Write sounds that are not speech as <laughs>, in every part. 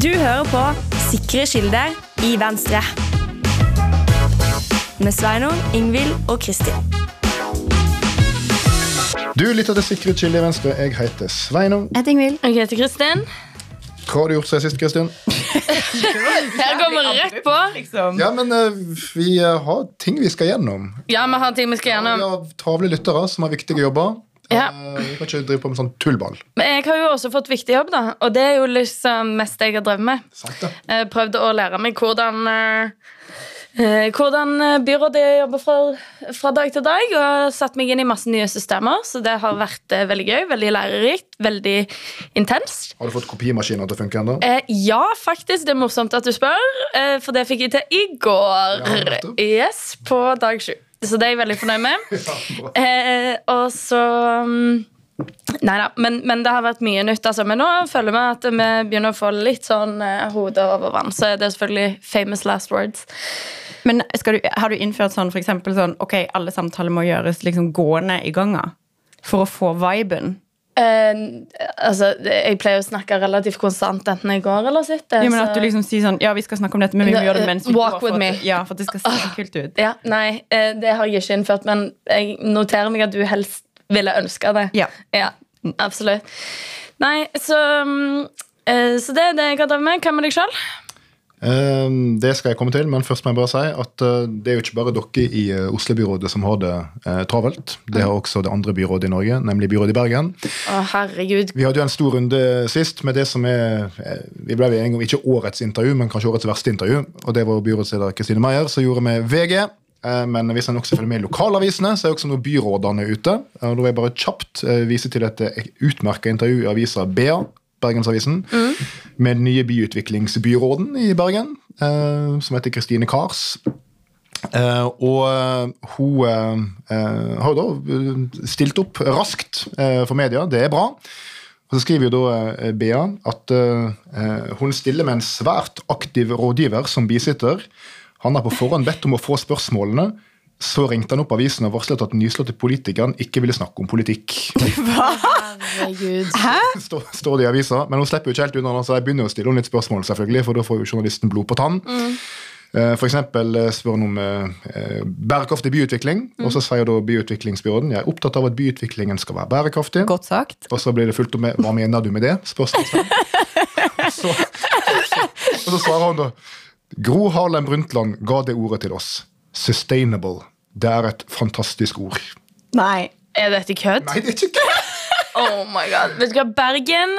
Du hører på Sikre kilder i Venstre. Med Sveinung, Ingvild og Kristin. Du lytter til Sikre kilder i Venstre. Jeg heter Sveinung. Jeg heter Ingvild. Jeg heter Kristin. Hva har du gjort siden sist, Kristin? <laughs> Her går vi rett på. Ja, men uh, Vi eh, har ting vi skal gjennom. Ja, vi har ting vi skal gjennom. Vi har travle lyttere som har viktige jobber. Ja. Eh, Vi kan ikke drive på med sånn tullball. Men jeg har jo også fått viktig jobb, da. Og det er jo liksom mest jeg har drevet med. Sant det? Jeg prøvde å lære meg hvordan eh, eh, hvordan byrådet jobber fra, fra dag til dag. Og satt meg inn i masse nye systemer, så det har vært eh, veldig gøy. Veldig lærerikt. Veldig intenst. Har du fått kopimaskiner til å funke ennå? Eh, ja, faktisk. Det er morsomt at du spør, eh, for det fikk jeg til i går. Ja, yes, På dag sju. Så det er jeg veldig fornøyd med. <laughs> Eh, og så mm, Nei da, men, men det har vært mye nytt. Altså. Men nå føler vi at vi begynner å få litt sånn eh, hodet over vann. Så det er selvfølgelig famous last words. Men skal du, har du innført sånn for eksempel sånn Ok, alle samtaler må gjøres liksom gående i ganga for å få viben? Eh, altså, jeg pleier å snakke relativt konstant enten jeg går eller sitter. Ja, men at du liksom sier sånn Ja, vi skal snakke om dette, men vi må gjøre det mens vi walk går. For with at, me. ja, for at det skal se kult ut. Ja, Nei, uh, det har jeg ikke innført, men jeg noterer meg at du helst ville ønske det. Ja. Ja, absolutt. Nei, så eh, Så det er det jeg har drevet med. Hva med deg sjøl? Eh, Det skal jeg komme til, men først må jeg bare si at eh, det er jo ikke bare dere i eh, Oslo-byrådet som har det eh, travelt. Det har også det andre byrådet i Norge, nemlig byrådet i Bergen. Å, herregud. Vi hadde jo en stor runde sist med det som er Vi ble enige om ikke årets intervju, men kanskje årets verste intervju. Og det var byrådsleder Kristine Meyer som gjorde med VG. Men hvis en også følger med i lokalavisene, så er også noen byrådene ute. Og da vil jeg bare kjapt vise til et utmerka intervju i avisa BA, Bergensavisen, med den nye byutviklingsbyråden i Bergen, eh, som heter Kristine Kars. Eh, og eh, hun eh, eh, har jo da eh, stilt opp raskt for media. Det er bra. Og så skriver jo da Bea at hun stiller med en svært aktiv rådgiver som bisitter. Han har på forhånd bedt om å få spørsmålene. Så ringte han opp avisen og varslet at den nyslåtte politikeren ikke ville snakke om politikk. Herregud. står, står det i avisa, Men hun slipper jo ikke helt unna, så jeg begynner å stille henne litt spørsmål, selvfølgelig, for da får jo journalisten blod på tann. Mm. For eksempel eh, spør han om eh, bærekraftig byutvikling, og så sier da byutviklingsbyråden jeg er opptatt av at byutviklingen skal være bærekraftig. Godt sagt. Og så blir det fulgt opp med 'Hva mener du med det?' Spørsmålstegn. <laughs> så, så, og så svarer han da Gro Harlem Brundtland ga det ordet til oss. Sustainable. Det er et fantastisk ord. Nei. Er dette kødd? Nei, det er ikke kødd! <laughs> Oh my god. Vet du hva, Bergen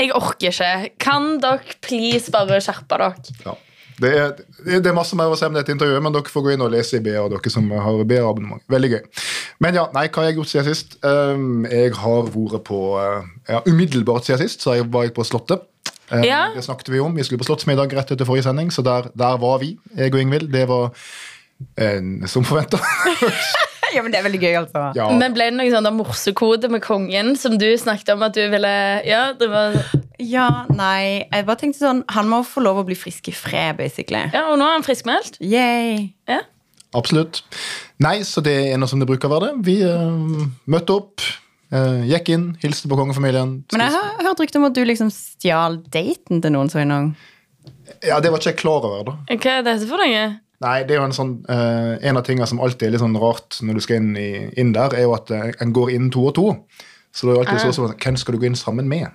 Jeg orker ikke. Kan dere please bare skjerpe dere? Ja. Det er, det er masse mer å si om dette intervjuet, men dere får gå inn og lese i BA, dere som har BA-abonnement. Veldig gøy. Men ja, nei, hva har jeg gjort siden sist? Um, jeg har vært på uh, ja, Umiddelbart siden sist så jeg var jeg på Slottet. Um, Ja. Det snakket vi om. Vi skulle på Slottsmiddag rett etter forrige sending, så der, der var vi, jeg og Ingvild. Det var eh, som forventa. <laughs> Ja, men det er veldig gøy, altså. ja. Men Ble det noen sånn morsekode med kongen som du snakket om at du ville Ja, det var Ja, nei. Jeg bare tenkte sånn Han må få lov å bli frisk i fred, basically. Ja, Og nå er han friskmeldt. Yay. Ja. Absolutt. Nei, så det er noe som det bruker å være det. Vi uh, møtte opp, Uh, gikk inn, hilste på kongefamilien. Men jeg har hørt rykte om at du liksom stjal daten til noen. så innom. Ja, Det var ikke jeg klar over, da. Hva er dette for noe? Nei, det er jo En sånn, uh, en av tingene som alltid er litt sånn rart når du skal inn, i, inn der, er jo at uh, en går inn to og to. Så det er jo alltid Ah. så sånn, Hvem skal du gå inn sammen med?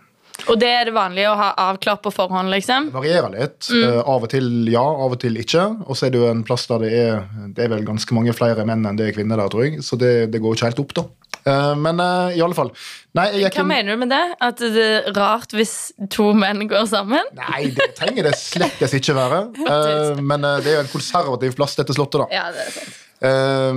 Og det er det vanlige å ha avklart på forhånd, liksom? Det varierer litt. Mm. Uh, av og til ja, av og til ikke. Og så er det jo en plass der det er det er vel ganske mange flere menn enn det er kvinner der, tror jeg. Så det, det går ikke helt opp, da. Eh, men eh, i alle fall. Nei, Hva inn- mener du med det? At det er rart hvis to menn går sammen? Nei, det trenger det slettes ikke være. <laughs> Eh, men det er jo en konservativ plass, dette slottet, da. Ja, det er sant.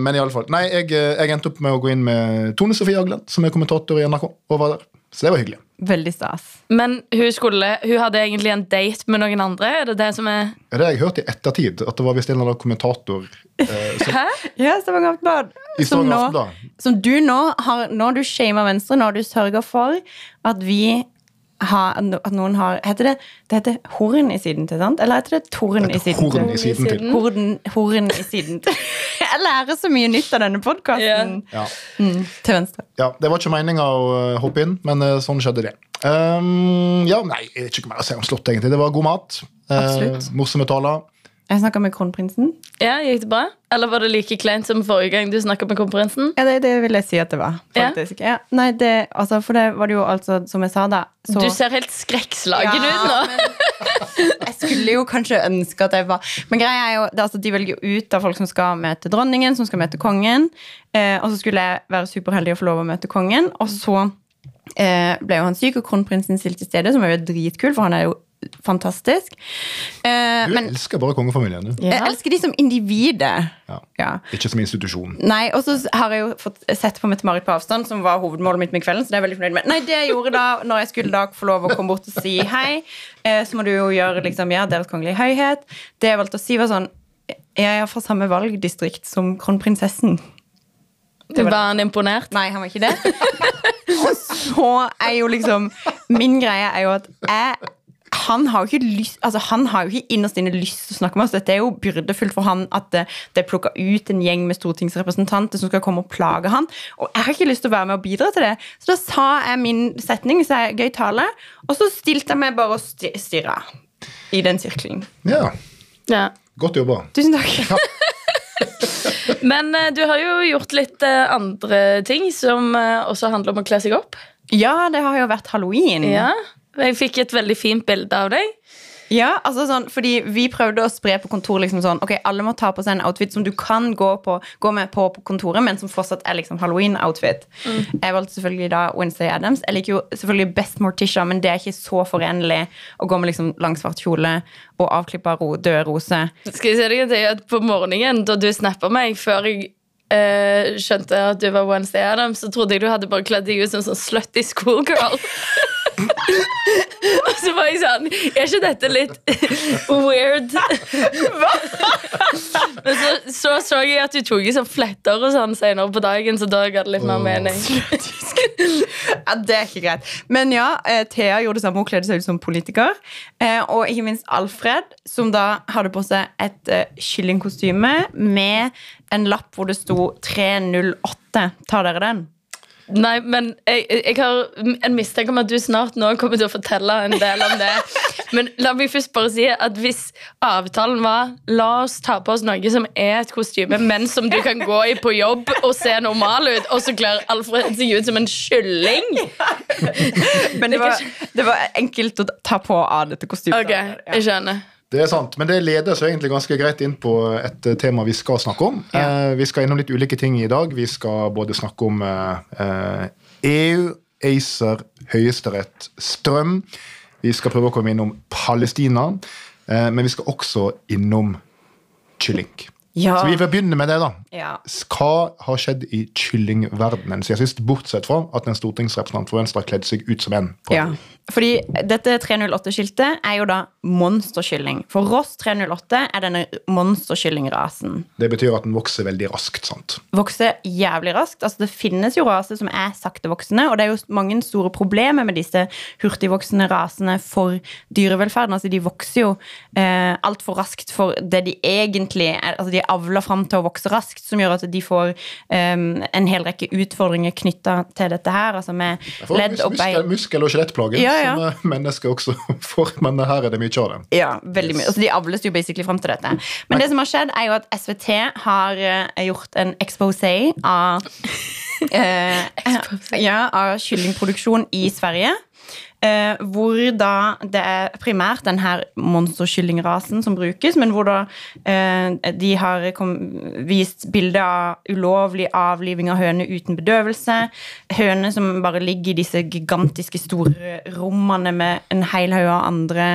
Men i alle fall. Nei, jeg, jeg endte opp med å gå inn med Tone Sofie Aglen, som er kommentator i NRK. Og var der. Så det var hyggelig. Veldig stas. Men hun, skulle, hun hadde egentlig en date med noen andre? Er det det som er Det har jeg hørt i ettertid, at det var visst en eller annen kommentator eh, som, Hæ? Ja, Stavanger Aftenblad. Som, nå- som du nå har Nå har du shama Venstre, nå har du sørga for at vi har At noen har Heter det det heter horn i siden til, sant? Eller heter det torn i siden Horn i til? siden til. Horn, horn i siden til. <laughs> Jeg lærer så mye nytt av denne podkasten. Ja. Mm, til venstre. ja, Det var ikke meninga å eh, hoppe inn, men eh, sånn skjedde det. Um, ja, nei, jeg vet ikke mer å si om Slottet, egentlig. Det var god mat. Uh, morsomme taler. Jeg snakka med kronprinsen. Ja, Gikk det bra? Eller var det like kleint som forrige gang du snakka med kronprinsen? Ja, det, det vil jeg si at det var. Ja. faktisk. Ja. Nei, det, altså, for det var det jo altså, som jeg sa da så, Du ser helt skrekkslagen Ja, ut nå. Jeg skulle jo kanskje ønske at jeg var Men greia er jo, det, er altså, de velger jo ut av folk som skal møte dronningen, som skal møte kongen. Eh, og så skulle jeg være superheldig og få lov å møte kongen. Og så eh, ble jo han syk, og kronprinsen stilte til stede, som er jo dritkul, for han er jo fantastisk. Eh, Du men elsker bare kongefamilien, du. jeg elsker de som individer. Ja. Ja. Ikke som institusjon. Nei, og så har jeg jo fått sett på Mette-Marit på avstand, som var hovedmålet mitt med kvelden. Så det er jeg veldig fornøyd med. Nei, det jeg gjorde da, når jeg skulle da få lov å komme bort og si hei, eh, så må du jo gjøre liksom, ja, Deres Kongelige Høyhet. Det jeg valgte å si, var sånn Jeg er fra samme valgdistrikt som kronprinsessen. Det Var han imponert? Nei, han var ikke det. <laughs> og så er jo liksom Min greie er jo at jeg han har jo ikke lyst Altså han har jo ikke innerst inne lyst til å snakke med oss. Dette er jo byrdefullt for han at det, det er plukka ut en gjeng med stortingsrepresentanter som skal komme og plage han. Og jeg har ikke lyst til å være med og bidra til det. Så da sa jeg min setning, så jeg gøy tale, og så stilte jeg meg bare og sti- stirra i den sirkelen. Ja, Ja. Godt jobba. Tusen takk. <laughs> Men eh, du har jo gjort litt eh, andre ting som eh, også handler om å kle seg opp. Ja, det har jo vært halloween. Ja. Jeg fikk et veldig fint bilde av deg. Ja, altså sånn, fordi Vi prøvde å spre på kontor liksom sånn Ok, alle må ta på seg en outfit som du kan gå, på, gå med på på kontoret, men som fortsatt er liksom Halloween-outfit. Jeg valgte selvfølgelig da Wednesday Adams. Jeg liker jo selvfølgelig best Morticia, men det er ikke så forenlig å gå med liksom langsvart kjole og avklippa ro, døde roser. Skal jeg si deg? At På morgenen da du snappa meg, før jeg eh, skjønte at du var Wednesday Adams, så trodde jeg du hadde bare kledd deg ut som sånn slutty schoolgirl. <laughs> <laughs> Og så var jeg sånn Er ikke dette litt weird? Men så, så så jeg at du tok i sånn fletter og sånn senere på dagen, så da ga det litt mer mening. Ja, Det er ikke greit. Men ja, eh, Thea gjorde det samme. Hun kledde seg ut som politiker. Eh, og ikke minst Alfred, som da hadde på seg et eh, kyllingkostyme med en lapp hvor det sto 308. Tar dere den? Nei, men jeg, jeg har en mistanke om at du snart nå kommer til å fortelle en del om det. Men la meg først bare si at hvis avtalen var La oss ta på oss noe som er et kostyme, men som du kan gå i på jobb og se normal ut, og så kler Alfred seg ut som en kylling Men det var, det var enkelt å ta på av dette kostymet. Ok, jeg skjønner. Det er sant, men det leder oss egentlig ganske greit inn på et eh, tema vi skal snakke om. Ja. Eh, vi skal innom litt ulike ting i dag. Vi skal både snakke om eh, eh, EU, ACER, Høyesterett, strøm. Vi skal prøve å komme innom Palestina. Eh, men vi skal også innom kylling. Ja. Så vi får begynne med det, da. Ja. Hva har skjedd i kyllingverdenen siden sist, bortsett fra at en stortingsrepresentant for Venstre har kledd seg ut som en? Ja, fordi dette 308-skiltet er jo da monsterkylling. For Ross 308 er denne monsterkyllingrasen. Det betyr at den vokser veldig raskt. sant? Vokser jævlig raskt. Altså Det finnes jo raser som er saktevoksende, og det er jo mange store problemer med disse hurtigvoksende rasene for dyrevelferden. Altså De vokser jo eh, altfor raskt for det de egentlig er. Altså De er avla fram til å vokse raskt, som gjør at de får um, en hel rekke utfordringer knytta til dette her. Altså med ledd og bein. muskel- og skjelettplager Ja, ja. som eh, mennesker også <laughs> får, men her er det mye av det. Ja, veldig mye. Altså, de avles jo basically fram til dette. Men det som har skjedd, er jo at SVT har eh, gjort en exposé av <laughs> eh, ja, av kyllingproduksjon i Sverige. Eh, hvor da det er primært denne monsterkyllingrasen som brukes, men hvor da eh, de har kom, vist bilde av ulovlig avliving av høner uten bedøvelse. Høner som bare ligger i disse gigantiske store rommene med en hel haug av andre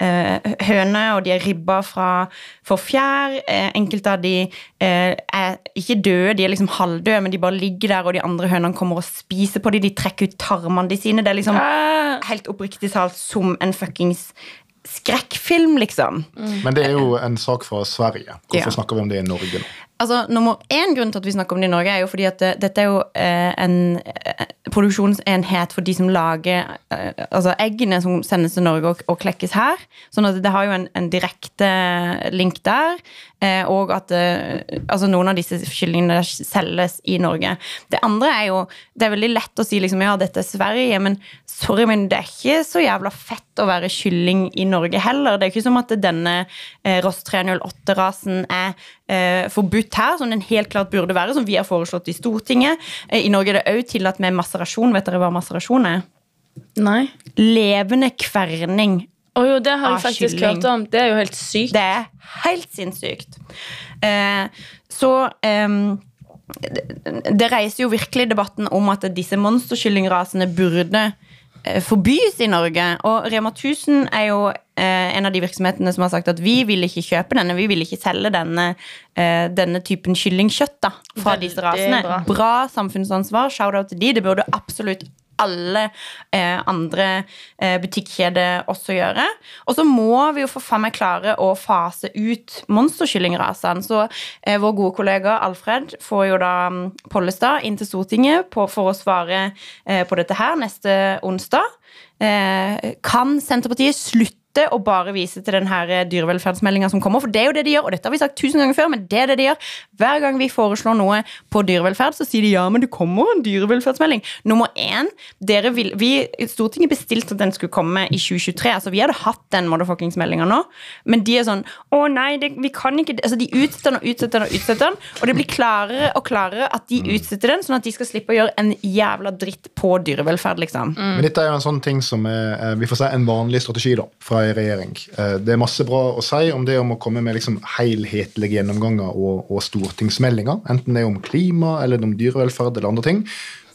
høner, og de er ribba fra, for fjær. Eh, enkelte av de eh, er ikke døde, de er liksom halvdøde, men de bare ligger der, og de andre hønene kommer og spiser på dem. De trekker ut tarmene de sine. Det er liksom Ah, helt oppriktig talt som en fuckings skrekkfilm, liksom. Men det er jo en sak fra Sverige. Hvorfor Ja. snakker vi om det i Norge nå? Altså, nummer én grunn til at vi snakker om det i Norge, er jo fordi at det, dette er jo eh, en eh, produksjonsenhet for de som lager eh, altså eggene som sendes til Norge og, og klekkes her. Sånn at det har jo en, en direkte link der. Eh, og at eh, altså noen av disse kyllingene selges i Norge. Det andre er jo Det er veldig lett å si liksom, ja, dette er Sverige, men sorry, men det er ikke så jævla fett å være kylling i Norge heller. Det er ikke som at denne eh, Ross 308-rasen er eh, forbudt her, som den helt klart burde være, som vi har foreslått i Stortinget. Eh, I Norge er det òg tillatt med maserasjon. Vet dere hva maserasjon er? Nei. Levende kverning Å jo, det har jeg faktisk hørt om. Det er jo helt sykt. Det er helt sinnssykt. Eh, så eh, det, det reiser jo virkelig debatten om at disse monsterkyllingrasene burde forbys i Norge. Og Rema 1000 er jo eh, en av de virksomhetene som har sagt at vi vil ikke kjøpe denne, vi vil ikke selge denne, eh, denne typen kyllingkjøtt da, fra disse rasene. bra. Bra samfunnsansvar. Shout-out til de. Det burde absolutt alle eh, andre eh, butikkjeder også gjøre. Og så må vi jo for faen meg klare å fase ut monsterkyllingrasene. Så eh, vår gode kollega Alfred får jo da mm, Pollestad inn til Stortinget på, for å svare eh, på dette her neste onsdag. Eh, kan Senterpartiet slutte å bare vise til denne her dyrevelferdsmeldinga som kommer? For det er jo det de gjør, og dette har vi sagt tusen ganger før, men det er det de gjør. Hver gang vi foreslår noe på dyrevelferd, så sier de ja, men det kommer en dyrevelferdsmelding. Nummer én, dere vil, vi, Stortinget bestilte at den skulle komme i 2023. altså Vi hadde hatt den motherfuckingsmeldinga nå, men de er sånn Å nei, det, vi kan ikke altså De utsetter den og utsetter den og utsetter den, og det blir klarere og klarere at de utsetter den, sånn at de skal slippe å gjøre en jævla dritt på dyrevelferd, liksom. Men dette er jo en sånn ting som er eh, vi får si, en vanlig strategi da, fra en regjering. Eh, Det er masse bra å si om det om å komme med liksom helhetlige gjennomganger og, og stortingsmeldinger. Enten det er om klima eller om dyrevelferd eller andre ting.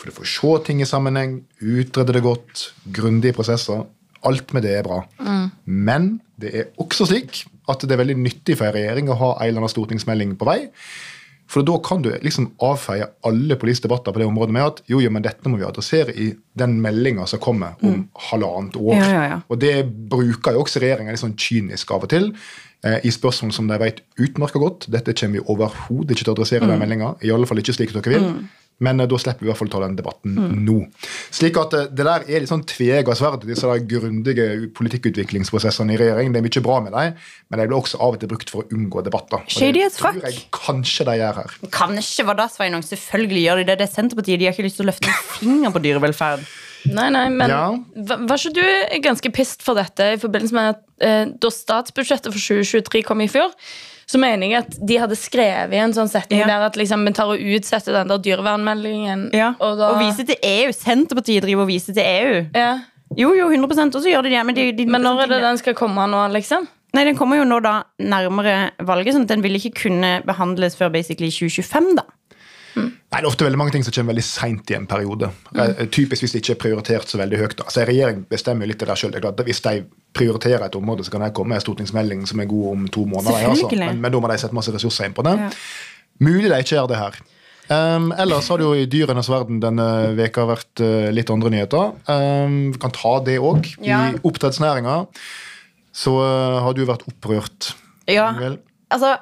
For du får se ting i sammenheng, utrede det godt, grundige prosesser. Alt med det er bra. Men det er også slik at det er veldig nyttig for en regjering å ha en eller annen stortingsmelding på vei. For da kan du liksom avfeie alle politiske debatter på det området med at jo, jo, men dette må vi adressere i den meldinga som kommer om halvannet år. Ja, ja, ja. Og det bruker jo også regjeringa litt sånn kynisk av og til. Eh, I spørsmål som de vet utmerka godt. Dette kommer vi overhodet ikke til å adressere i den meldinga. I alle fall ikke slik dere vil. Men eh, da slipper vi i hvert fall ta den debatten nå. Slik at eh, det der er litt sånn tveegga sverd, disse der grundige politikkutviklingsprosessene i regjering. Det er mye bra med dem, men de blir også av og til brukt for å unngå debatter. Og Shady det as fuck. tror jeg kanskje de gjør her. Kanskje var da, Sveinung? Selvfølgelig gjør de det. Det er Senterpartiet. De har ikke lyst til å løfte en finger på dyrevelferd. Nei, nei, men Ja. var, var ikke du ganske pissed for dette i forbindelse med at eh, da statsbudsjettet for 2023 kom i fjor? Så mener jeg at de hadde skrevet i en sånn setning Ja. der at liksom, vi tar og utsetter den der dyrevernmeldingen. Og da, Og vise til EU. Senterpartiet driver og viser til EU. ja. Jo, jo, 100 og så gjør de det. Men, de, de, Men når er det den skal komme nå, liksom? Nei, Den kommer jo nå da nærmere valget, sånn at den vil ikke kunne behandles før basically 2025. da. Nei, Det er ofte veldig mange ting som kommer veldig seint i en periode. Mm. Typisk hvis det ikke er prioritert så veldig høyt. da. Altså, regjering bestemmer jo litt det der selv. Hvis de prioriterer et område, så kan jeg komme med en stortingsmelding som er god om to måneder. Altså. Men, men da må de sette masse ressurser inn på det. Ja. Mulig de ikke gjør det her. Um, ellers har det jo i dyrenes verden denne veka vært uh, litt andre nyheter. Um, vi kan ta det òg. Ja. I oppdrettsnæringa så uh, har du vært opprørt. Ja, altså,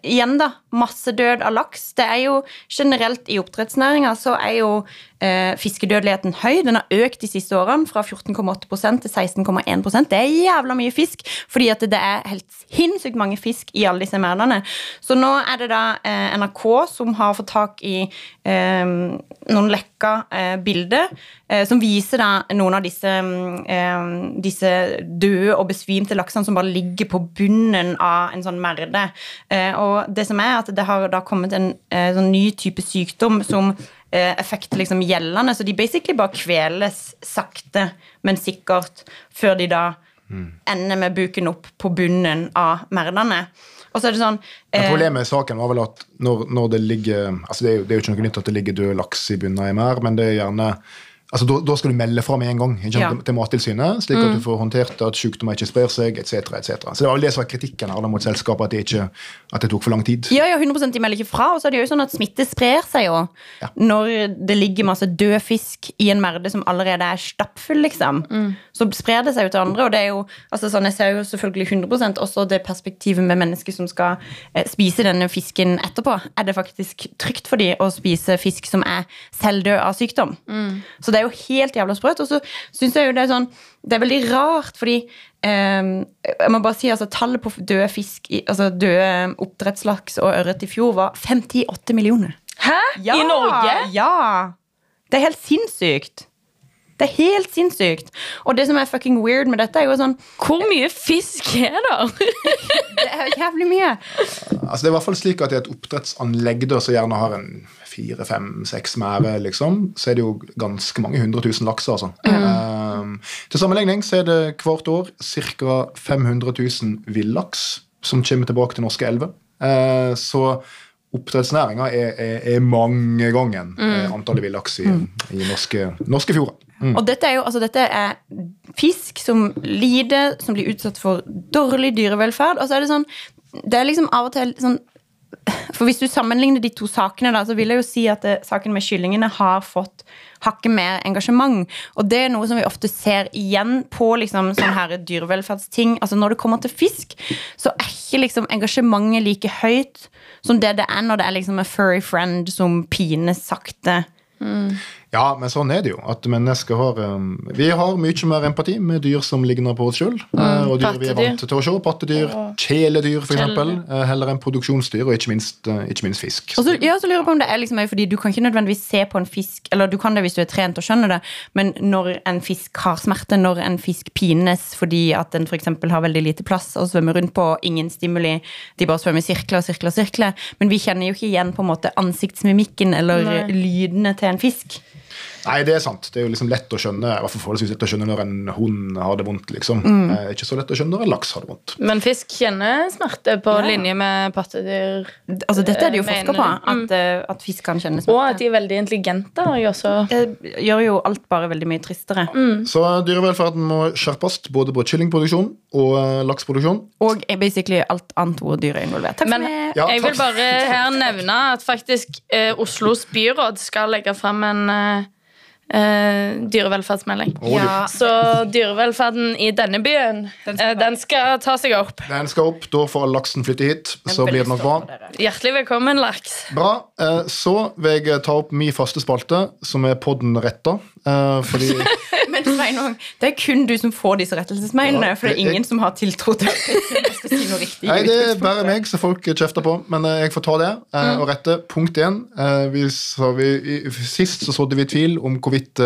igjen da, massedød av laks. Det er jo generelt i oppdrettsnæringa så er jo eh, fiskedødeligheten høy. Den har økt de siste årene fra 14,8% til 16,1% Det er jævla mye fisk, fordi at det er helt sinnssykt mange fisk i alle disse merdene. Så nå er det da eh, NRK som har fått tak i eh, noen lekka eh, bilder eh, som viser da noen av disse, mm, eh, disse døde og besvimte laksene som bare ligger på bunnen av en sånn merde. Og det som er at det har da kommet en eh, sånn ny type sykdom som eh, effekt liksom gjeldende, så de basically bare kveles sakte, men sikkert, før de da ender med buken opp på bunnen av merdene. Og så er det sånn Men eh, Problemet i saken var vel at når, når det ligger altså det er, jo, det er jo ikke noe nytt at det ligger død laks i bunnen av en merd, men det er gjerne Altså, da, da skal du melde fra med en gang ikke Ja. til- til Mattilsynet, slik at du får håndtert at sykdommer ikke sprer seg, etc. Et Så det var jo det som var kritikken her da mot selskapet, at det, ikke, at det tok for lang tid. Ja, ja, 100 de melder ikke fra. Og så er det jo sånn at smitte sprer seg jo. Ja. Når det ligger masse død fisk i en merde som allerede er stappfull, liksom. Så sprer det seg jo til andre. Og det er jo, altså sånn, jeg ser jo selvfølgelig 100% også det perspektivet med mennesker som skal eh, spise denne fisken etterpå. Er det faktisk trygt for dem å spise fisk som er selvdød av sykdom? Så det er jo helt jævla sprøtt. Og så syns jeg jo det er sånn Det er veldig rart, fordi um, Jeg må bare si altså tallet på døde fisk, altså døde oppdrettslaks og ørret i fjor var 58 millioner. Hæ? I Norge? Ja! Det er helt sinnssykt. Det er helt sinnssykt. Og det som er fucking weird med dette, er jo sånn Hvor mye fisk er det? <laughs> Det er jævlig mye. Altså, det er i hvert fall slik at i et oppdrettsanlegg da, som gjerne har en fire, fem, seks mære, liksom, så er det jo ganske mange hundre tusen lakser. Altså. Um, til sammenligning så er det hvert år ca. 500 000 villaks som kommer tilbake til norske elver. Uh, så oppdrettsnæringa er, er, er mangegangen mm. antallet villaks i, i norske, norske fjorder. Mm. Og dette er jo altså dette er fisk som lider, som blir utsatt for dårlig dyrevelferd. Og så er det sånn Det er liksom av og til sånn For hvis du sammenligner de to sakene, da, så vil jeg jo si at det, saken med kyllingene har fått hakket mer engasjement. Og det er noe som vi ofte ser igjen på liksom sånne dyrevelferdsting. Altså Når det kommer til fisk, så er ikke liksom engasjementet like høyt som det det er når det er liksom en furry friend som pines sakte. Ja, men sånn er det jo. At mennesker har um, Vi har mye mer empati med dyr som ligner på oss sjøl. og dyr vi er vant til å se. Pattedyr, kjæledyr f.eks. Uh, heller enn produksjonsdyr, og ikke minst, uh, ikke minst fisk. Og så, ja, så lurer jeg på om det er liksom fordi Du kan ikke nødvendigvis se på en fisk Eller du kan det hvis du er trent og skjønner det, men når en fisk har smerte, når en fisk pines fordi at den eksempel har veldig lite plass og svømmer rundt på ingen stimuli, de bare svømmer sirkler og sirkler og sirkler, men vi kjenner jo ikke igjen på en måte ansiktsmimikken eller Nei. lydene til en fisk. Nei, det er sant. Det er jo liksom lett å skjønne i hvert fall forholdsvis lett å skjønne når en hund har det vondt. liksom. Mm. Eh, ikke så lett å skjønne når en laks har det vondt. Men fisk kjenner smerte på Ja. linje med pattedyr. Altså Dette er det jo Eh, forska på, at, mm. at fisk kan kjenne smerte. Og at de er veldig intelligente. også. Det gjør jo alt bare veldig mye tristere. Så dyrevelferden må skjerpes både på kyllingproduksjon og laksproduksjon. lakseproduksjon. Og basically alt annet hvor dyr er involvert. Takk for Men meg. Ja, jeg vil bare her nevne at faktisk eh, Oslos byråd skal legge fram en eh, eh, dyrevelferdsmelding. Ja. Så dyrevelferden i denne byen, Den skal eh, den skal ta seg opp. Den skal opp, da får laksen flytte hit. Så blir det nok bra. Hjertelig velkommen, laks. Bra. Eh, Så vil jeg ta opp min faste spalte, som er podden retta. Eh, Fordi Sveinung, det er kun du som får disse rettelsesmailene, for det er jeg- ingen som har tiltro til at jeg skal si noe riktig. Nei, det er bare meg som folk kjefter på, men eh, jeg får ta det eh, og rette. Punkt én. Eh, vi, sa vi, sist så sådde vi tvil om hvorvidt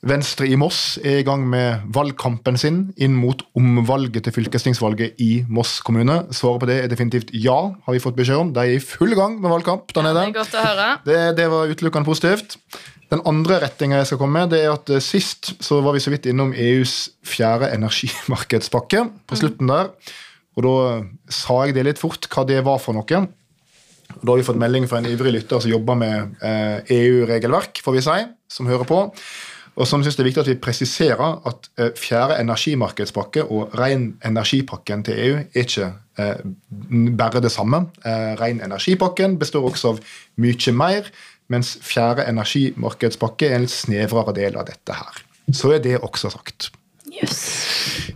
Venstre i Moss er i gang med valgkampen sin inn mot omvalget til fylkestingsvalget i Moss kommune. Svaret på det er definitivt ja, har vi fått beskjed om. De er i full gang med valgkamp der Det nede. er godt å høre. Det, det var utelukkende positivt. Den andre rettinga jeg skal komme med, det er at eh, sist så var vi så vidt innom EUs fjerde energimarkedspakke på slutten der. Og da sa jeg det litt fort hva det var for noe. Og da har vi fått melding fra en ivrig lytter som jobber med eh, EU-regelverk, får vi si, som hører på. Og som syns det er viktig at vi presiserer at eh, fjerde energimarkedspakke og ren energipakken til EU er ikke eh, bare det samme. Eh, ren energipakken består også av mye mer, mens fjerde energimarkedspakke er en snevrere del av dette her. Så er det også sagt. Yes.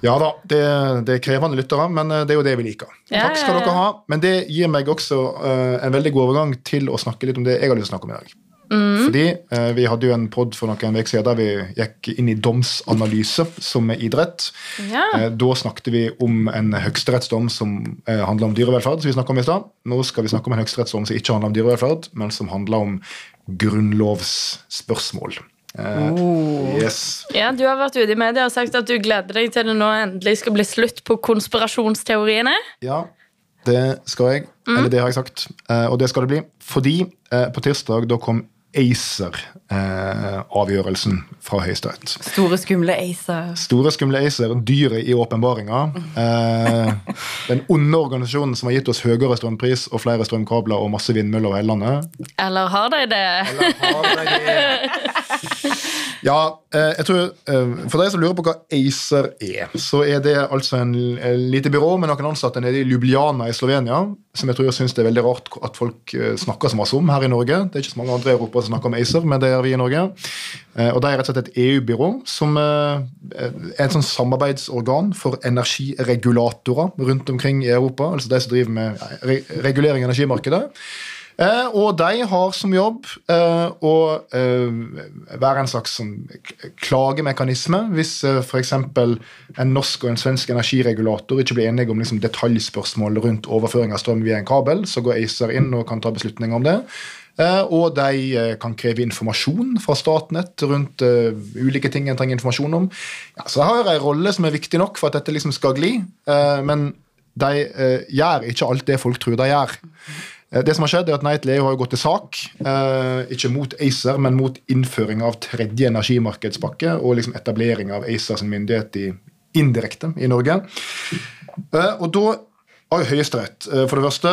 Ja da, det, det er krevende lyttere, men eh, det er jo det vi liker. Ja, Takk skal dere ha. Men det gir meg også uh, en veldig god overgang til å snakke litt om det jeg har lyst til å snakke om i dag. Mm. Fordi eh, Vi hadde jo en pod for noen uker siden der vi gikk inn i domsanalyse som er idrett. Ja. Eh, da snakket vi om en høyesterettsdom som eh, handler om dyrevelferd. som vi om i sted. Nå skal vi snakke om en høyesterettsdom som ikke handler om dyrevelferd, men som handler om grunnlovsspørsmål. Eh, yes. ja, Du har vært ute i media og sagt at du gleder deg til det nå endelig skal bli slutt på konspirasjonsteoriene. Ja, det skal jeg. Eller det har jeg sagt. Eh, og det skal det bli. Fordi eh, på tirsdag da kom ACER-avgjørelsen fra Høyesterett. Store, skumle acer. Store, skumle ACER, dyret i åpenbaringa. Eh, den onde organisasjonen som har gitt oss høyere strømpris og flere strømkabler og masse vindmøller over hele landet. Eller har de det? Eller har de det? <laughs> Ja, eh, jeg tror eh, For de som lurer på hva ACER er, så er det altså en eh, lite byrå med noen ansatte nede i Ljubljana i Slovenia, som jeg tror jeg syns det er veldig rart at folk snakker så masse om her i Norge. Det er ikke så mange andre i Europa som snakker om ACER, men det gjør vi i Norge. Og Det er rett og slett et EU-byrå som er et sånn samarbeidsorgan for energiregulatorer rundt omkring i Europa. Altså de som driver med regulering av energimarkedet. Eh, og de har som jobb eh, å eh, være en slags sånn, klagemekanisme hvis eh, f.eks. en norsk og en svensk energiregulator ikke blir enige om liksom, detaljspørsmål rundt overføring av strøm via en kabel, så går ACER inn og kan ta beslutninger om det. Eh, og de eh, kan kreve informasjon fra Statnett rundt uh, ulike ting en trenger informasjon om. Ja, så de har en rolle som er viktig nok for at dette liksom skal gli, uh, men de uh, gjør ikke alt det folk tror de gjør. Eh, det som har skjedd er at Nightly har gått til sak, eh, ikke mot ACER, men mot innføring av tredje energimarkedspakke og liksom etablering av ACERs myndighet i, indirekte i Norge. Eh, og da har Høyesterett for det første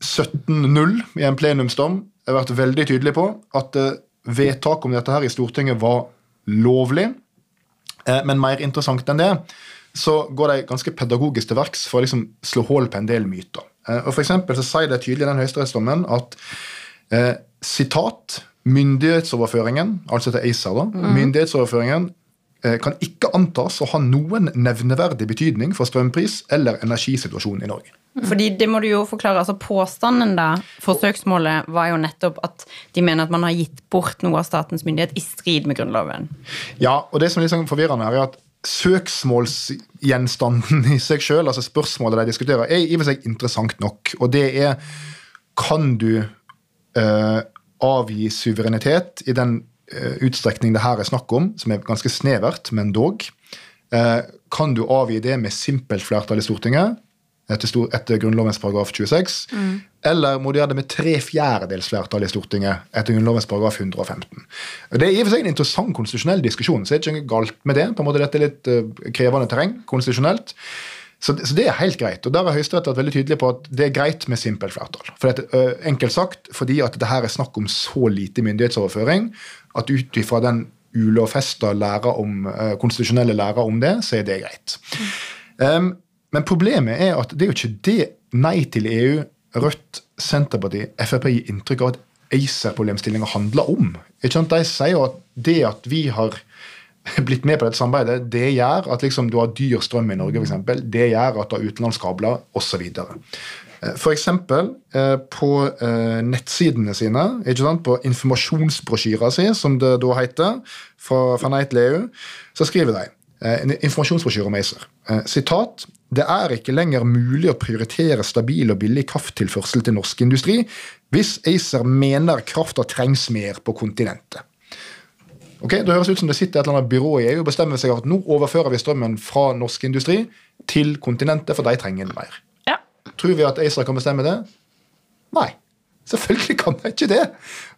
17-0 i en plenumsdom vært veldig tydelig på at vedtaket om dette her i Stortinget var lovlig. Men mer interessant enn det så går de ganske pedagogisk til verks for å liksom slå hull på en del myter. Eh, og for så sier det tydelig i den høyesterettsdommen at eh, sitat Myndighetsoverføringen, altså til ACER, da, mm. myndighetsoverføringen eh, kan ikke antas å ha noen nevneverdig betydning for strømpris eller energisituasjonen i Norge. Fordi det må du jo forklare, altså Påstanden da, for søksmålet var jo nettopp at de mener at man har gitt bort noe av statens myndighet i strid med Grunnloven. Ja, og det som er litt liksom forvirrende her er at søksmålsgjenstanden i seg sjøl, altså spørsmålet de diskuterer, er i og for seg interessant nok. Og det er kan du eh, avgi suverenitet i den eh, utstrekning det her er snakk om, som er ganske snevert, men dog. Eh, kan du avgi det med simpelt flertall i Stortinget? etter, stor, etter Grunnlovens paragraf 26. Mm. Eller må de gjøre det med tre fjerdedels flertall i Stortinget etter Grunnlovens paragraf 115. Det er i og for seg en interessant konstitusjonell diskusjon, så det er ikke noe galt med det. på en måte Dette er litt uh, krevende terreng konstitusjonelt. Så, så, det er helt greit. og Der har Høyesterett vært veldig tydelig på at det er greit med simpelt flertall. For dette, uh, enkelt sagt fordi at det her er snakk om så lite myndighetsoverføring at ut ifra den ulovfesta uh, konstitusjonelle læra om det, så er det greit. Um, men problemet er at det er jo ikke det Nei til EU, Rødt, Senterpartiet, Frp gir inntrykk av at ACER-problemstillinga handler om. Ikke sant? De sier jo at det at vi har <laughs> blitt med på dette samarbeidet, det gjør at liksom du har dyr strøm i Norge, eksempel. Det gjør at du har utenlandskabler, osv. F.eks. Eh, på eh, nettsidene sine, på informasjonsbrosjyra si, som det da heter, fra, fra Nei til EU, så skriver de eh, en informasjonsbrosjyre om ACER. Sitat det er ikke lenger mulig å prioritere stabil og billig krafttilførsel til norsk industri hvis ACER mener krafta trengs mer på kontinentet. Ok, Det høres ut som det sitter et eller annet byrå i EU og bestemmer seg at nå overfører vi strømmen fra norsk industri til kontinentet, for de trenger den mer. Ja. Tror vi at ACER kan bestemme det? Nei. Selvfølgelig kan de ikke det.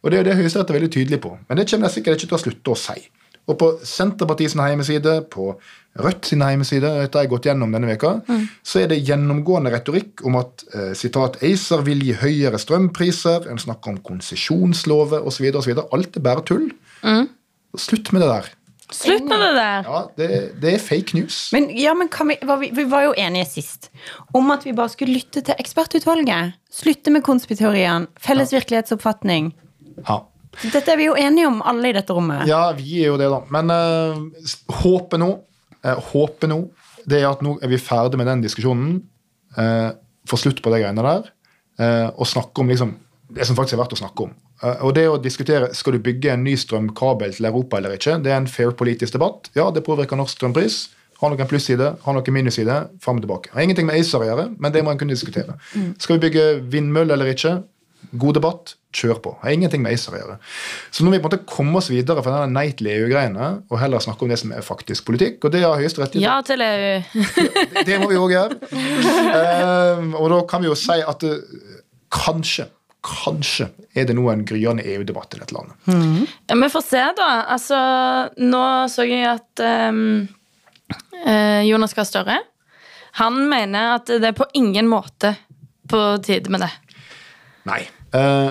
Og det er det Høyesterett er veldig tydelig på. Men det kommer de sikkert ikke til å slutte å si. Og på Senterpartiets hjemmeside, på Rødt sin hjemmeside, dette har jeg gått gjennom denne veka, mm. så er det gjennomgående retorikk om at eh, sitat, ACER vil gi høyere strømpriser, en snakker om konsesjonslover osv. Alt er bare tull. Mm. Slutt med det der. Slutt med det der. Ja, det, det er fake news. Men, ja, men vi, var vi, vi, var jo enige sist om at vi bare skulle lytte til ekspertutvalget. Slutte med konspiteoriene. Felles ja. virkelighetsoppfatning. Ja. Dette er vi jo enige om, alle i dette rommet. Ja, vi er jo det, da. Men uh, håpet nå uh, håpet nå det er at nå er vi ferdig med den diskusjonen. Uh, Få slutt på de greiene der. Uh, og snakke om liksom, det som faktisk er verdt å snakke om. Uh, og det å diskutere skal du bygge en ny strømkabel til Europa eller ikke, det er en fair politisk debatt. Ja, det påvirker norsk strømpris. Har noen plusside, har noen minusside. Fram og tilbake. Har ingenting med ACER å gjøre, men det må en kunne diskutere. Mm. Skal vi bygge vindmøller eller ikke? God debatt kjør på. Har ingenting med ACER å gjøre. Så nå må vi på en måte komme oss videre fra denne nei til EU-greiene og heller snakke om det som er faktisk politikk. Og det har Høyesterett Ja til EU. det, det, må vi òg gjøre. Uh, og da kan vi jo si at uh, kanskje Kanskje er det nå en gryende EU-debatt i dette landet. Mm. Ja, Vi får se, da. Altså, nå så jeg at um, Jonas Gahr Støre Han mener at det er på ingen måte på tide med det. Nei. Eh,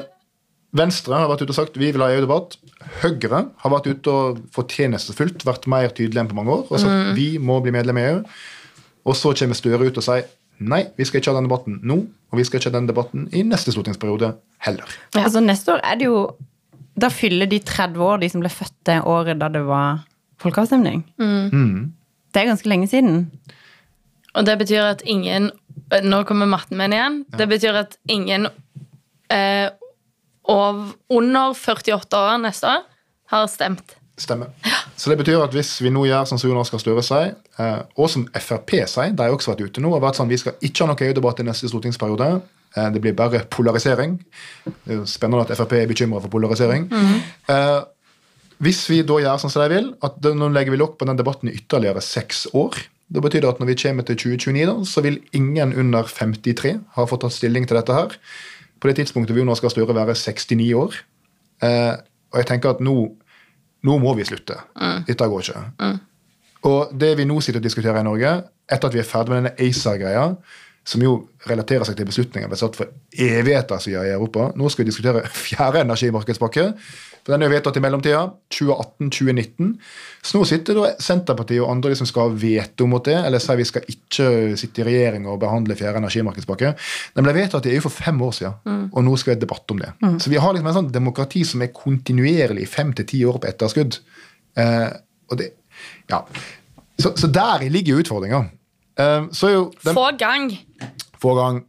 Venstre har vært ute og sagt vi vil ha EU-debatt. Høyre har vært ute og fortjenestefullt vært mer tydelig enn på mange år og sagt vi må bli medlem i EU. Og så kommer Støre ut og sier nei, vi skal ikke ha den debatten nå, og vi skal ikke ha den debatten i neste stortingsperiode heller. Ja. Altså Neste år er det jo Da fyller de 30 år, de som ble født det året da det var folkeavstemning. Mm. Det er ganske lenge siden. Og det betyr at ingen Nå kommer matten min igjen. Det betyr at ingen eh, og under 48 år neste år har stemt. Stemmer. Så det betyr at hvis vi nå gjør som Jonas Gahr Støre sier, eh, og som Frp sier, de har også vært ute nå og vært sånn vi skal ikke ha noe EU-debatt i neste stortingsperiode. eh, Det blir bare polarisering. Det er spennende at Frp er bekymra for polarisering. Eh, Hvis vi da gjør sånn som de vil, at det- nå legger vi lokk på den debatten i ytterligere seks år, da betyr det at når vi kommer til 2029, da, så vil ingen under 53 ha fått tatt stilling til dette her. På det tidspunktet vil Jonas Gahr Støre være 69 år. Eh, og jeg tenker at nå, nå må vi slutte. Dette går ikke. Og det vi nå sitter og diskuterer i Norge, etter at vi er ferdig med denne ACER-greia, som jo relaterer seg til beslutninger ble satt for evigheter siden i Europa Nå skal vi diskutere <laughs> fjerde energimarkedspakke. For Den er vedtatt i mellomtida. 2018-2019. Så nå sitter Senterpartiet og andre som skal ha veto mot det, eller sier vi skal ikke sitte i regjering og behandle fjerde energimarkedspakke. Den ble vedtatt i EU for fem år siden, og nå skal vi ha debatt om det. Så vi har liksom en sånn demokrati som er kontinuerlig fem til ti år på etterskudd. Eh, og det, ja. Så, så der ligger utfordringa. Eh, så Få gang! få gang.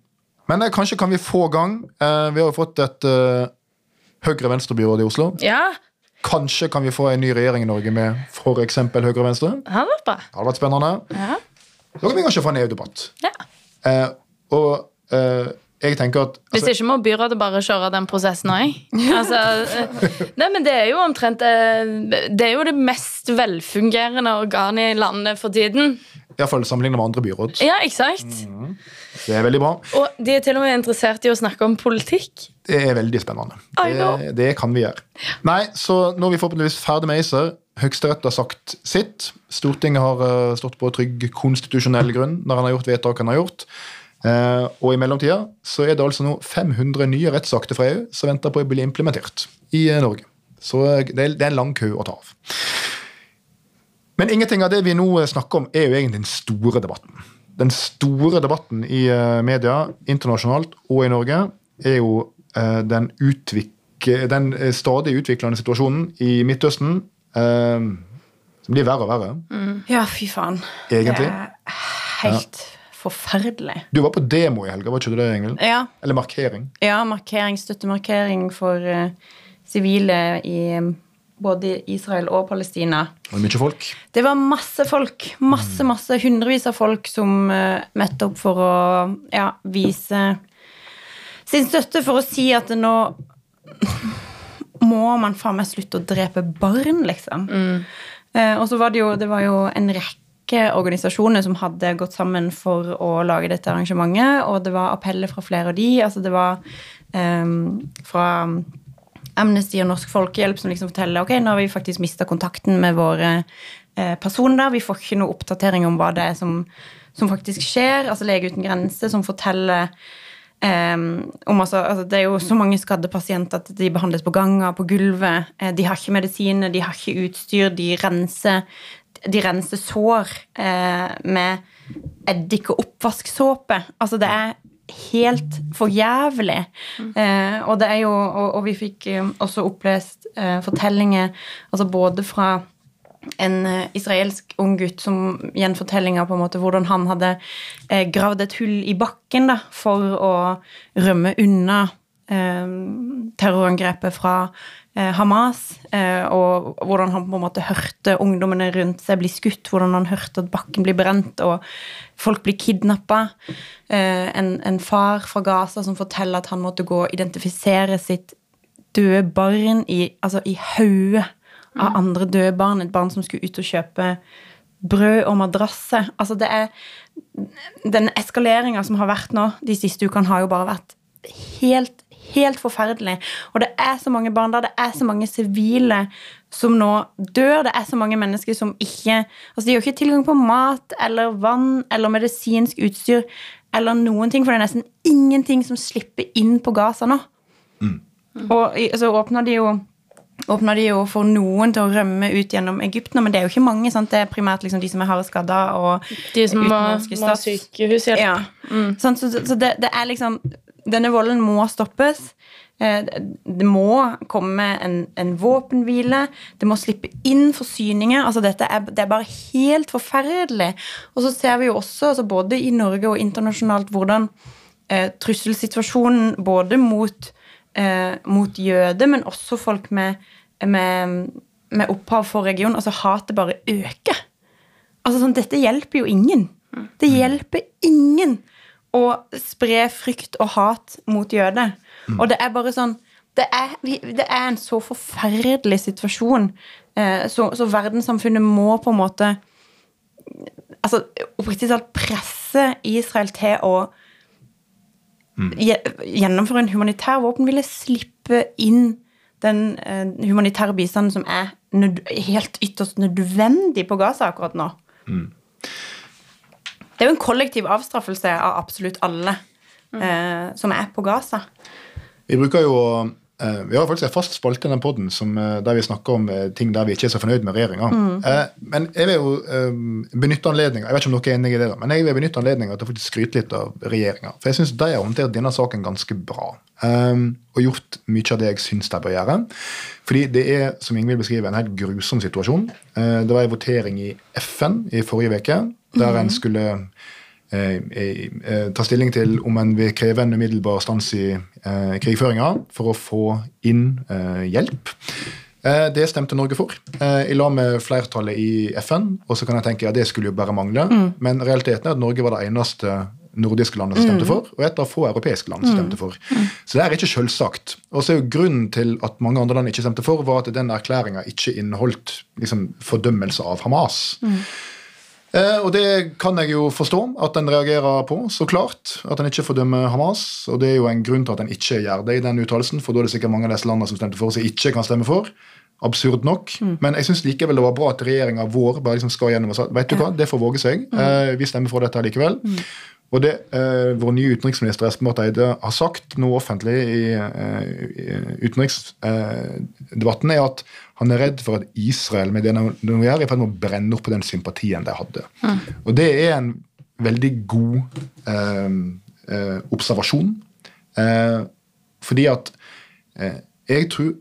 Men eh, kanskje kan vi få gang. Eh, vi har jo fått et uh, Høyre-Venstre-byråd i Oslo. Ja, Kanskje kan vi få en ny regjering i Norge med f.eks. Høyre og Venstre. det hadde vært bra. Det hadde vært spennende. Ja. Da kan vi kanskje få en EU-debatt. ja. Eh, og eh, jeg tenker at Hvis altså, ikke må byrådet bare kjøre den prosessen òg. <laughs> Altså, eh, nei, men det er jo omtrent eh, Det er jo det mest velfungerende organet i landet for tiden. Iallfall sammenlignet med andre byråd. Ja, eksakt. Mm. Det er veldig bra. Og de er til og med interessert i å snakke om politikk. Det er veldig spennende. Det, det kan vi gjøre. Nei, så nå er vi forhåpentligvis ferdig med ACER. Høyesterett har sagt sitt. Stortinget har eh, stått på trygg konstitusjonell grunn når han har gjort vedtak han har gjort. Eh, og i mellomtida så er det altså nå 500 nye rettsakter fra EU som venter på å bli implementert i eh, Norge. Så eh, det er, en lang kø å ta av. Men ingenting av det vi nå snakker om, er jo egentlig den store debatten. Den store debatten i media internasjonalt og i Norge er jo den, utvik den stadig utviklende situasjonen i Midtøsten. som blir verre og verre, Ja, fy faen. egentlig. Det er helt forferdelig. Du var på demo i helga, var ikke du det, Ingvild? Ja, Eller markering. ja markering, støttemarkering for eh, sivile i eh, både Israel og Palestina. Det var mye folk. Det var masse folk. Masse, masse. Hundrevis av folk som uh, møtte opp for å ja, vise sin støtte for å si at nå må man faen meg slutte å drepe barn, liksom. Eh, og så var det jo, det var jo en rekke organisasjoner som hadde gått sammen for å lage dette arrangementet, og det var appeller fra flere av de. Altså det var um, fra Amnesty og Norsk Folkehjelp som liksom forteller ok, nå har vi faktisk mista kontakten med våre eh, personer. Vi får ikke noe oppdatering om hva det er som, som faktisk skjer. Altså Lege uten grenser som forteller Um, altså, altså, Det er jo så mange skadde pasienter at de behandles på ganger, på gulvet. Eh, de har ikke medisiner, de har ikke utstyr. De renser, de renser sår eh, med eddik og oppvasksåpe. Altså det er helt for jævlig. Eh, og det er jo Og, og vi fikk eh, også opplest eh, fortellinger altså både fra en eh, israelsk ung gutt som gjenfortellinga på en måte hvordan han hadde eh, gravd et hull i bakken da, for å rømme unna terrorangrepet fra Hamas, eh, og hvordan han på en måte hørte ungdommene rundt seg bli skutt, hvordan han hørte at bakken blir brent, og folk blir kidnappa. Eh, en, en far fra Gaza som forteller at han måtte gå og identifisere sitt døde barn i, altså i hodet av andre døde barn. Et barn som skulle ut og kjøpe brød og madrasse. Altså det er Den eskaleringa som har vært nå de siste ukene, har jo bare vært helt, helt forferdelig. Og det er så mange barn der, det er så mange sivile som nå dør. Det er så mange mennesker som ikke Altså, de har ikke tilgang på mat eller vann eller medisinsk utstyr eller noen ting, for det er nesten ingenting som slipper inn på Gaza nå. Og så åpner de jo åpner de jo for noen til å rømme ut gjennom Egypt nå, men det er jo ikke mange. sant? Det er primært liksom de som er hardt skadda, og De som må, må sykehushjelp. Ja. Mm. så så det, det er liksom Denne volden må stoppes. Eh, Det det må komme en, en våpenhvile. Det må slippe inn forsyninger. altså dette er, Det er bare helt forferdelig. Og så ser vi jo også, altså både i Norge og internasjonalt, hvordan eh, trusselsituasjonen både mot, eh, mot jøder, men også folk med, med, med opphav for regionen, altså hatet bare øker. Altså sånn, Dette hjelper jo ingen. Det hjelper ingen å spre frykt og hat mot jøder. Og det er bare sånn Det er, det er en så forferdelig situasjon, eh, så, så verdenssamfunnet må på en måte altså, oppriktig talt presse Israel til å gje- gjennomføre en humanitær våpenhvile, slippe inn den eh, humanitære bistanden som er helt ytterst nødvendig på Gaza akkurat nå. Det er jo en kollektiv avstraffelse av absolutt alle eh, som er på Gaza. Vi bruker jo eh, Vi har faktisk en fast spalte i den podden eh, der vi snakker om eh, ting der vi ikke er så fornøyd med regjeringa. Mm. men jeg vil jo eh, benytte anledninga Jeg vet ikke om dere er enig i det, da, men jeg vil benytte anledninga til å faktisk skryte litt av regjeringa. For jeg syns de har håndtert denne saken ganske bra. og gjort mye av det jeg syns de bør gjøre. Fordi det er, som Ingvild beskriver, en helt grusom situasjon. Eh, det var en votering i FN i forrige uke der en skulle eh, eh, ta stilling til om en vil kreve en umiddelbar stans i eh, krigføringa for å få inn eh, hjelp. Eh, det stemte Norge for, eh, i lag med flertallet i FN. Og så kan jeg tenke ja, det skulle jo bare mangle, men realiteten er at Norge var det eneste nordiske landet som stemte for, og et av få europeiske land som stemte for. Så det er ikke selvsagt. Og så er jo grunnen til at mange andre land ikke stemte for, var at den erklæringa ikke inneholdt liksom, fordømmelse av Hamas. Eh, og det kan jeg jo forstå at en reagerer på, så klart. At en ikke fordømmer Hamas. Og det er jo en grunn til at en ikke gjør det i den uttalelsen, for da er det sikkert mange av disse landene som stemte for, som ikke kan stemme for. Absurd nok. Men jeg syns likevel det var bra at regjeringa vår bare liksom skal gjennom og sa vet du hva, det får våge seg. Eh, vi stemmer for dette likevel. Og det eh, vår nye utenriksminister Espen Barth Eide har sagt nå offentlig i, eh, utenriksdebatten, er at han er redd for at Israel med det de nå gjør, er i ferd med å brenne opp på den sympatien de hadde. Og det er en veldig god eh, eh, observasjon. Eh, fordi at eh, jeg tror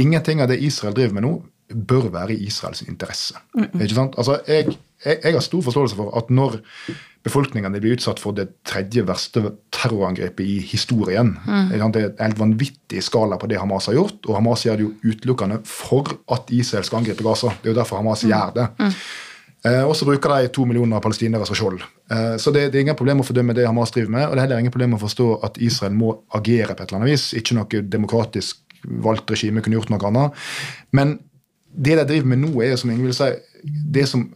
ingenting av det Israel driver med nå, bør være i Israels interesse. Ikke sant? Altså, jeg, jeg, jeg har stor forståelse for at når befolkningene blir utsatt for det tredje verste terrorangrepet i historien Mm. Det er en helt vanvittig skala på det Hamas har gjort, og Hamas gjør det jo utelukkende for at Israel skal angripe Gaza. Det er jo derfor Hamas gjør det. Eh, og så bruker de to millioner palestinere som skjold. Eh, så det, det er ingen problem å fordømme det Hamas driver med, og det er heller ingen problem å forstå at Israel må agere på et eller annet vis. Ikke noe demokratisk valgt regime kunne gjort noe annet. Men det de driver med nå, er som Ingvild sier, det som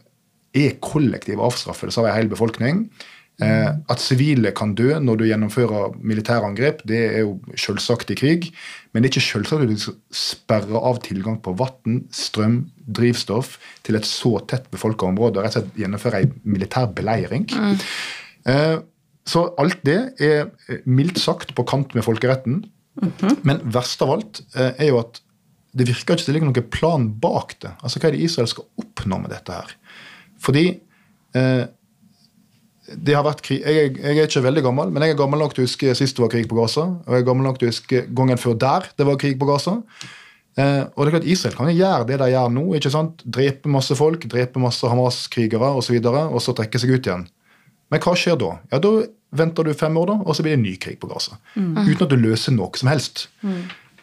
er kollektiv avstraffelse av en hel befolkning. Eh, at sivile kan dø når du gjennomfører militærangrep, det er jo selvsagt i krig. Men det er ikke selvsagt at du skal sperre av tilgang på vann, strøm, drivstoff til et så tett befolka område rett og slett gjennomføre en militær beleiring. Eh, så alt det er eh, mildt sagt på kant med folkeretten. Men verst av alt eh, er jo at det virker ikke at det ligger noen plan bak det. Altså Hva er det Israel skal oppnå med dette her? Fordi eh, det har vært krig, jeg, jeg er ikke veldig gammel, men jeg er gammel nok til å huske sist det var krig på Gaza. Og jeg er gammel nok til å huske gangen før der det var krig på Gaza. Eh, og det er klart Israel kan gjøre det de gjør nå. ikke sant? Drepe masse folk, drepe masse Hamas-krigere osv., og, så og så trekke seg ut igjen. Men hva skjer da? Ja, Da venter du fem år, da, og så blir det en ny krig på Gaza. Uten at du løser noe som helst.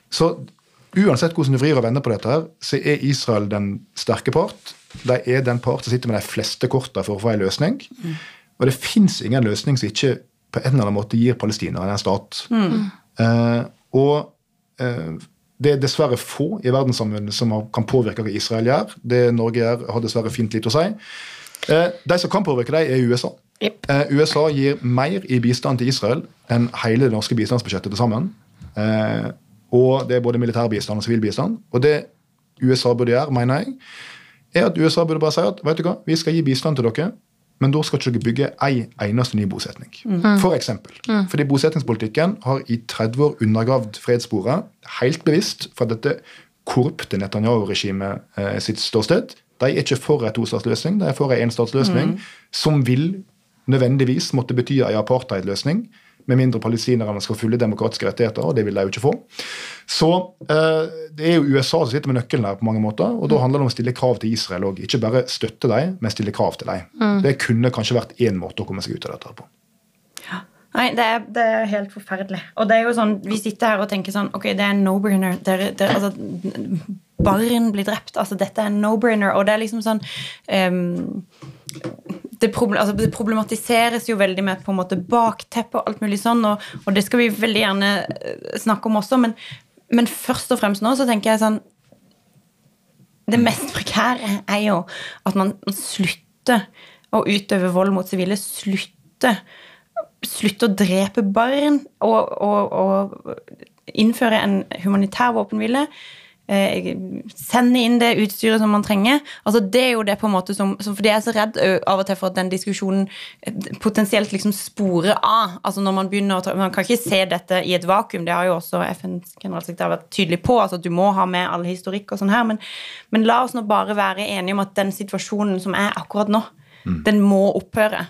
Så uansett hvordan du vrir og vender på dette, her, så er Israel den sterke part. De er den part som sitter med de fleste korta for å få en løsning. Og det fins ingen løsning som ikke på en eller annen måte gir palestinerne en stat. Eh, og eh, det er dessverre få i verdenssamfunnet som kan påvirke hva Israel gjør. Det Norge gjør, har dessverre fint lite å si. Eh, de som kan påvirke dem, er USA. Yep. Eh, USA gir mer i bistand til Israel enn hele det norske bistandsbudsjettet til sammen. Og det er både militær bistand og sivil bistand. Og det USA burde gjøre, mener jeg, er at USA burde bare si at vet du hva, vi skal gi bistand til dere, men da skal ikke dere bygge ei eneste ny bosetning. For eksempel. Fordi bosetningspolitikken har i 30 år undergravd fredssporet, helt bevisst for dette korrupte Netanyahu-regimet eh, sitt ståsted. De er ikke for en tostatsløsning, de er for en enstatsløsning som vil nødvendigvis måtte bety en apartheidløsning, med mindre palestinerne skal fulle demokratiske rettigheter, og det vil de jo ikke få. Så eh, det er jo USA som sitter med nøkkelen her, på mange måter, og da handler det om å stille krav til Israel òg. Ikke bare støtte dem, men stille krav til dem. Det kunne kanskje vært én måte å komme seg ut av dette på. Nei, det er, det er helt forferdelig. Og det er jo sånn, Vi sitter her og tenker sånn Ok, det er en no-brainer. Er- er- Altså, barn blir drept. Altså, dette er en no-brainer. Og det er liksom sånn ehm, altså, det problematiseres jo veldig med på en måte bakteppe og alt mulig sånn, og, og det skal vi veldig gjerne eh, snakke om også, men, men først og fremst nå så tenker jeg sånn Det mest prekære er jo at man slutter å utøve vold mot sivile. Slutter slutte å drepe barn og, og, og innføre en humanitær våpenhvile. Eh, sende inn det utstyret som man trenger. Altså Det er jo det på en måte som, som Fordi jeg er så redd av og til for at den diskusjonen eh, potensielt liksom sporer av. Altså når Man begynner å ta, man kan ikke se dette i et vakuum. Det har jo også FNs generalsekretær vært tydelig på. altså at Du må ha med all historikk og sånn her. Men, men la oss nå bare være enige om at den situasjonen som er akkurat nå, den må opphøre.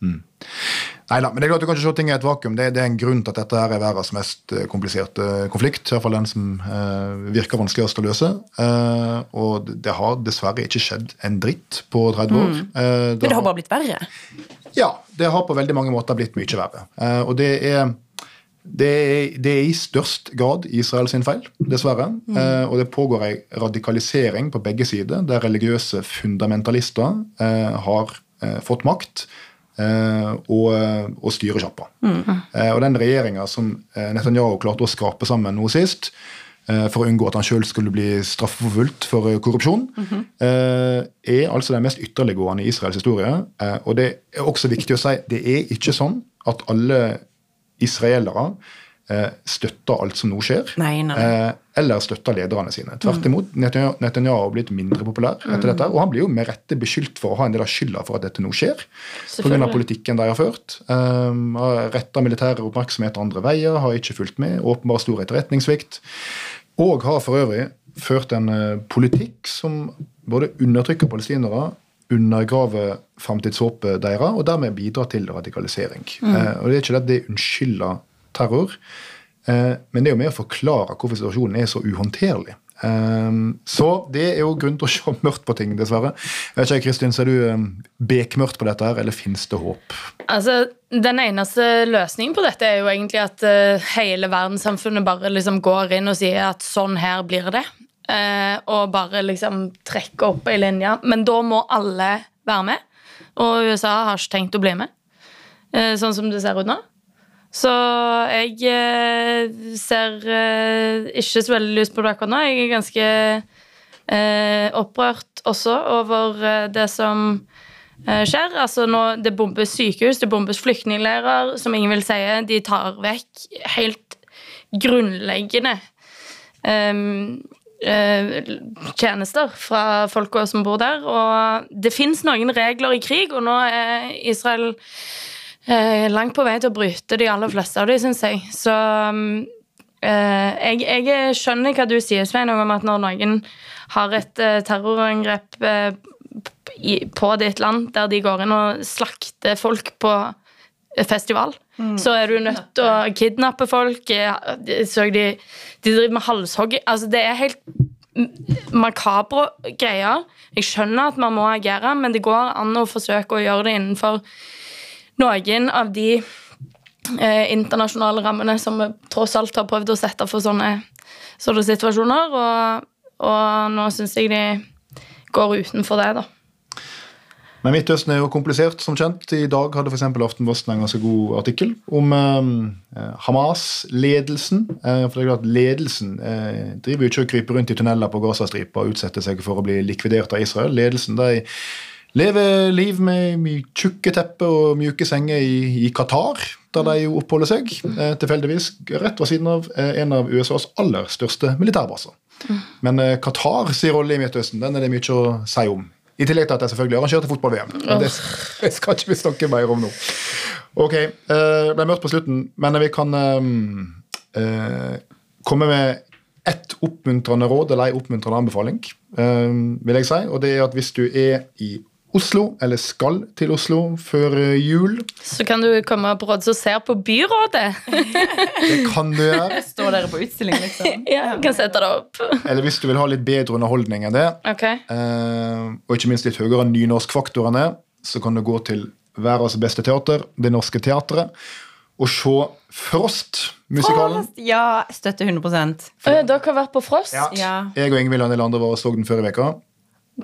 Neida, men det er klart du kan ikke se ting i et vakuum. Det, det er en grunn til at dette her er verdens mest eh, kompliserte konflikt. I hvert fall den som eh, virker vanskeligst å løse. Eh, og det har dessverre ikke skjedd en dritt på 30 år. Eh, Men det har bare blitt verre. Ja, det har på veldig mange måter blitt mye verre. Eh, og det er, det er, det er i størst grad Israels feil, dessverre. Eh, og det pågår ei radikalisering på begge sider, der religiøse fundamentalister eh, har eh, fått makt. Eh, og, og styre sjappa. Eh, og den regjeringa som eh, Netanyahu klarte å skrape sammen nå sist, eh, for å unngå at han sjøl skulle bli straffeforfulgt for eh, korrupsjon, eh, er altså den mest ytterliggående i Israels historie. Eh, og det er også viktig å si det er ikke sånn at alle israelere eh, støtter alt som nå skjer, Nei, nei, eh, eller støtter lederne sine. Tvert imot, Netanyahu har blitt mindre populær etter dette, og han blir jo med rette beskyldt for å ha en del av skylda for at dette nå skjer. Pga. Politikken de har ført. Um, har retta militære oppmerksomhet andre veier, har ikke fulgt med. Åpenbar stor etterretningssvikt. Og har for øvrig ført en eh, politikk som både undertrykker palestinere, undergraver framtidshåpet deres, og dermed bidrar til radikalisering. Eh, og Det er ikke det at det unnskylder terror, eh, men det er jo med å forklare hvorfor situasjonen er så uhåndterlig. Um, så det er jo grunn til å <laughs> se mørkt på ting, dessverre. Jeg vet ikke, Kristin, Ser du um, bekmørkt på dette, her, eller fins det håp? Altså, Den eneste løsningen på dette er jo egentlig at eh, hele verdenssamfunnet bare liksom går inn og sier at sånn her blir det. Eh, og bare liksom trekker opp ei linje. Men da må alle være med. Og USA har ikke tenkt å bli med, sånn som det ser ut nå. Så jeg eh, ser eh, ikke så veldig lyst på det akkurat nå. Jeg er ganske eh, opprørt også over eh, det som skjer. Altså nå, Det bombes sykehus, det bombes flyktningleirer, som ingen vil si. De tar vekk helt grunnleggende eh, tjenester fra folka som bor der. Og det fins noen regler i krig, og nå er Israel langt på vei til å bryte de aller fleste av de, syns jeg. Så um, eh, jeg, jeg skjønner hva du sier, Svein, om at når noen har et eh, terrorangrep eh, på ditt land, der de går inn og slakter folk på festival, så er du nødt til å kidnappe folk. eh, Så de, de driver med halshogg. Altså, det er helt makabre greier. Jeg skjønner at man må agere, men det går an å forsøke å gjøre det innenfor noen av de eh, internasjonale rammene som vi tross alt har prøvd å sette for sånne, sånne situasjoner. Og, og nå syns jeg de går utenfor det, da. Men Midtøsten er jo komplisert, som kjent. I dag hadde f.eks. Aftenposten en ganske god artikkel om eh, Hamas-ledelsen. Eh, for det er klart Ledelsen eh, driver jo ikke og kryper rundt i tunneler på Gazastripa og utsetter seg for å bli likvidert av Israel. Ledelsen de lever liv med tjukke tepper og mjuke senger i, i Qatar, der de jo oppholder seg. Eh, tilfeldigvis rett ved siden av eh, en av USAs aller største militærbaser. Men eh, Qatar sin rolle i Midtøsten den er det mye å si om. I tillegg til at jeg selvfølgelig arrangerte fotball-VM. Men det det <laughs> skal ikke vi snakke mer om nå. Ok, eh, ble mørkt på slutten, men vi kan eh, eh, komme med ett oppmuntrende råd eller ei oppmuntrende anbefaling, eh, vil jeg si. Og det er at hvis du er i Oslo, eller skal til Oslo før eh, jul, Så kan du komme på råd som ser på byrådet. <laughs> det kan du gjøre. Står dere på utstilling, liksom? <laughs> Ja, du kan sette det opp. Eller hvis du vil ha litt bedre underholdning enn det, okay. eh, og ikke minst litt høyere nynorskfaktorene, så kan du gå til verdens beste teater, Det Norske Teatret, og se Frost-musikalen. Ja, støtter 100 Øh, Dere har vært på Frost Ja. Ja. Jeg og Ingvild og en del andre var og så den før i veka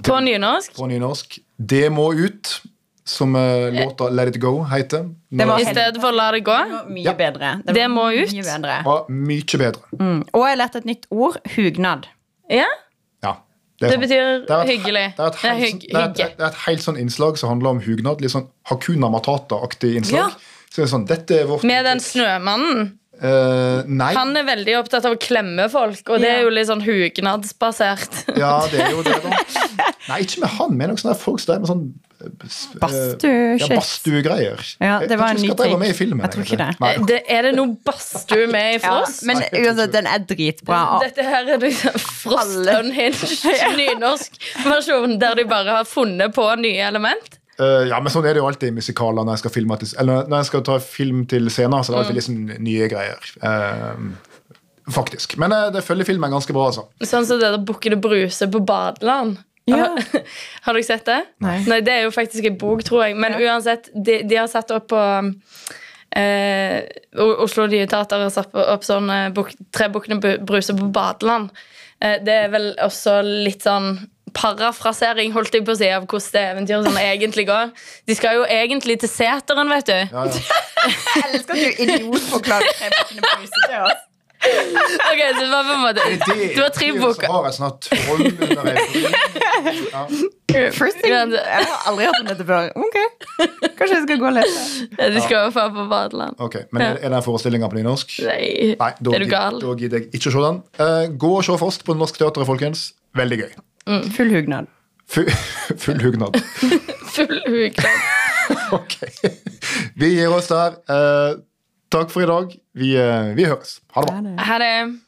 på nynorsk. på nynorsk. Det må ut, som eh, låta Let It Go heter. Det var I stedet for La det gå. Det Mye Ja. bedre. Det må ut. Mye bedre. var mye bedre. Mm. Og jeg lærte et nytt ord. Hugnad. Ja, Ja, Det det betyr Det et- hyggelig. Det er et Det er helt, det er et, det er et helt sånn innslag som handler om hugnad. Litt sånn Hakuna Matata-aktig innslag. Ja. Så det er sånn, dette er vårt Med den snømannen. Eh, Nei. Han er veldig opptatt av å klemme folk, og det er jo litt sånn hugnadsbasert. <laughs> Ja, det er jo det, da. <laughs> Nei, ikke med han, men noen sånne folk som er med sånn eh, eh, Ja, badstuegreier. Ja, det var en ny Jeg tror ikke at med i filmen. Jeg tror ikke det. Nei, Det, er det noe badstue med i Frost? men Nei, jeg uansett, den er dritbra. Dette her er liksom Frost Unhinged <laughs> nynorsk versjon, der de bare har funnet på nye element. Eh, ja, men sånn er det jo alltid i musikaler når jeg skal, filmatis eller når jeg skal ta film til scener. Så er det alltid liksom nye greier. Uh, faktisk. Men uh, det følger filmen ganske bra, altså. Sånn som det der Bukkene Bruse på badeland. Ja. Har, <laughs> har dere sett det? Nei. Nei. Det er jo faktisk en bok, tror jeg. Men uansett, de, de har satt opp på eh, Oslo Nye Teater har satt opp sånn Tre Bukkene Bruse på badeland. Eh, det er vel også litt sånn parafrasering holdt jeg på å si, av hvordan det eventyret sånn egentlig går. De skal jo egentlig til seteren, vet du. Ja, ja. Jeg elsker at du idiotforklarer tre på huset til oss. Ok, så det var på en måte Det Du har tre bukker. har jeg snart troll under. Ja. First thing, jeg har aldri hørt om dette før. Ok, Kanskje jeg skal gå og lese. Du skal jo få på badeland. Ok, Men er, er den forestillinga på nynorsk? Nei, Nei, da, er du gal? da gidder jeg ikke å se den. Uh, gå og se Frost på Norsk Teater, folkens. Veldig gøy. Full hugnad. Full, <laughs> full hugnad. <laughs> Full hugnad. <laughs> Ok. Vi gir oss der. Eh, takk for i dag. Vi, eh, vi høres. Ha det bra. Ha det.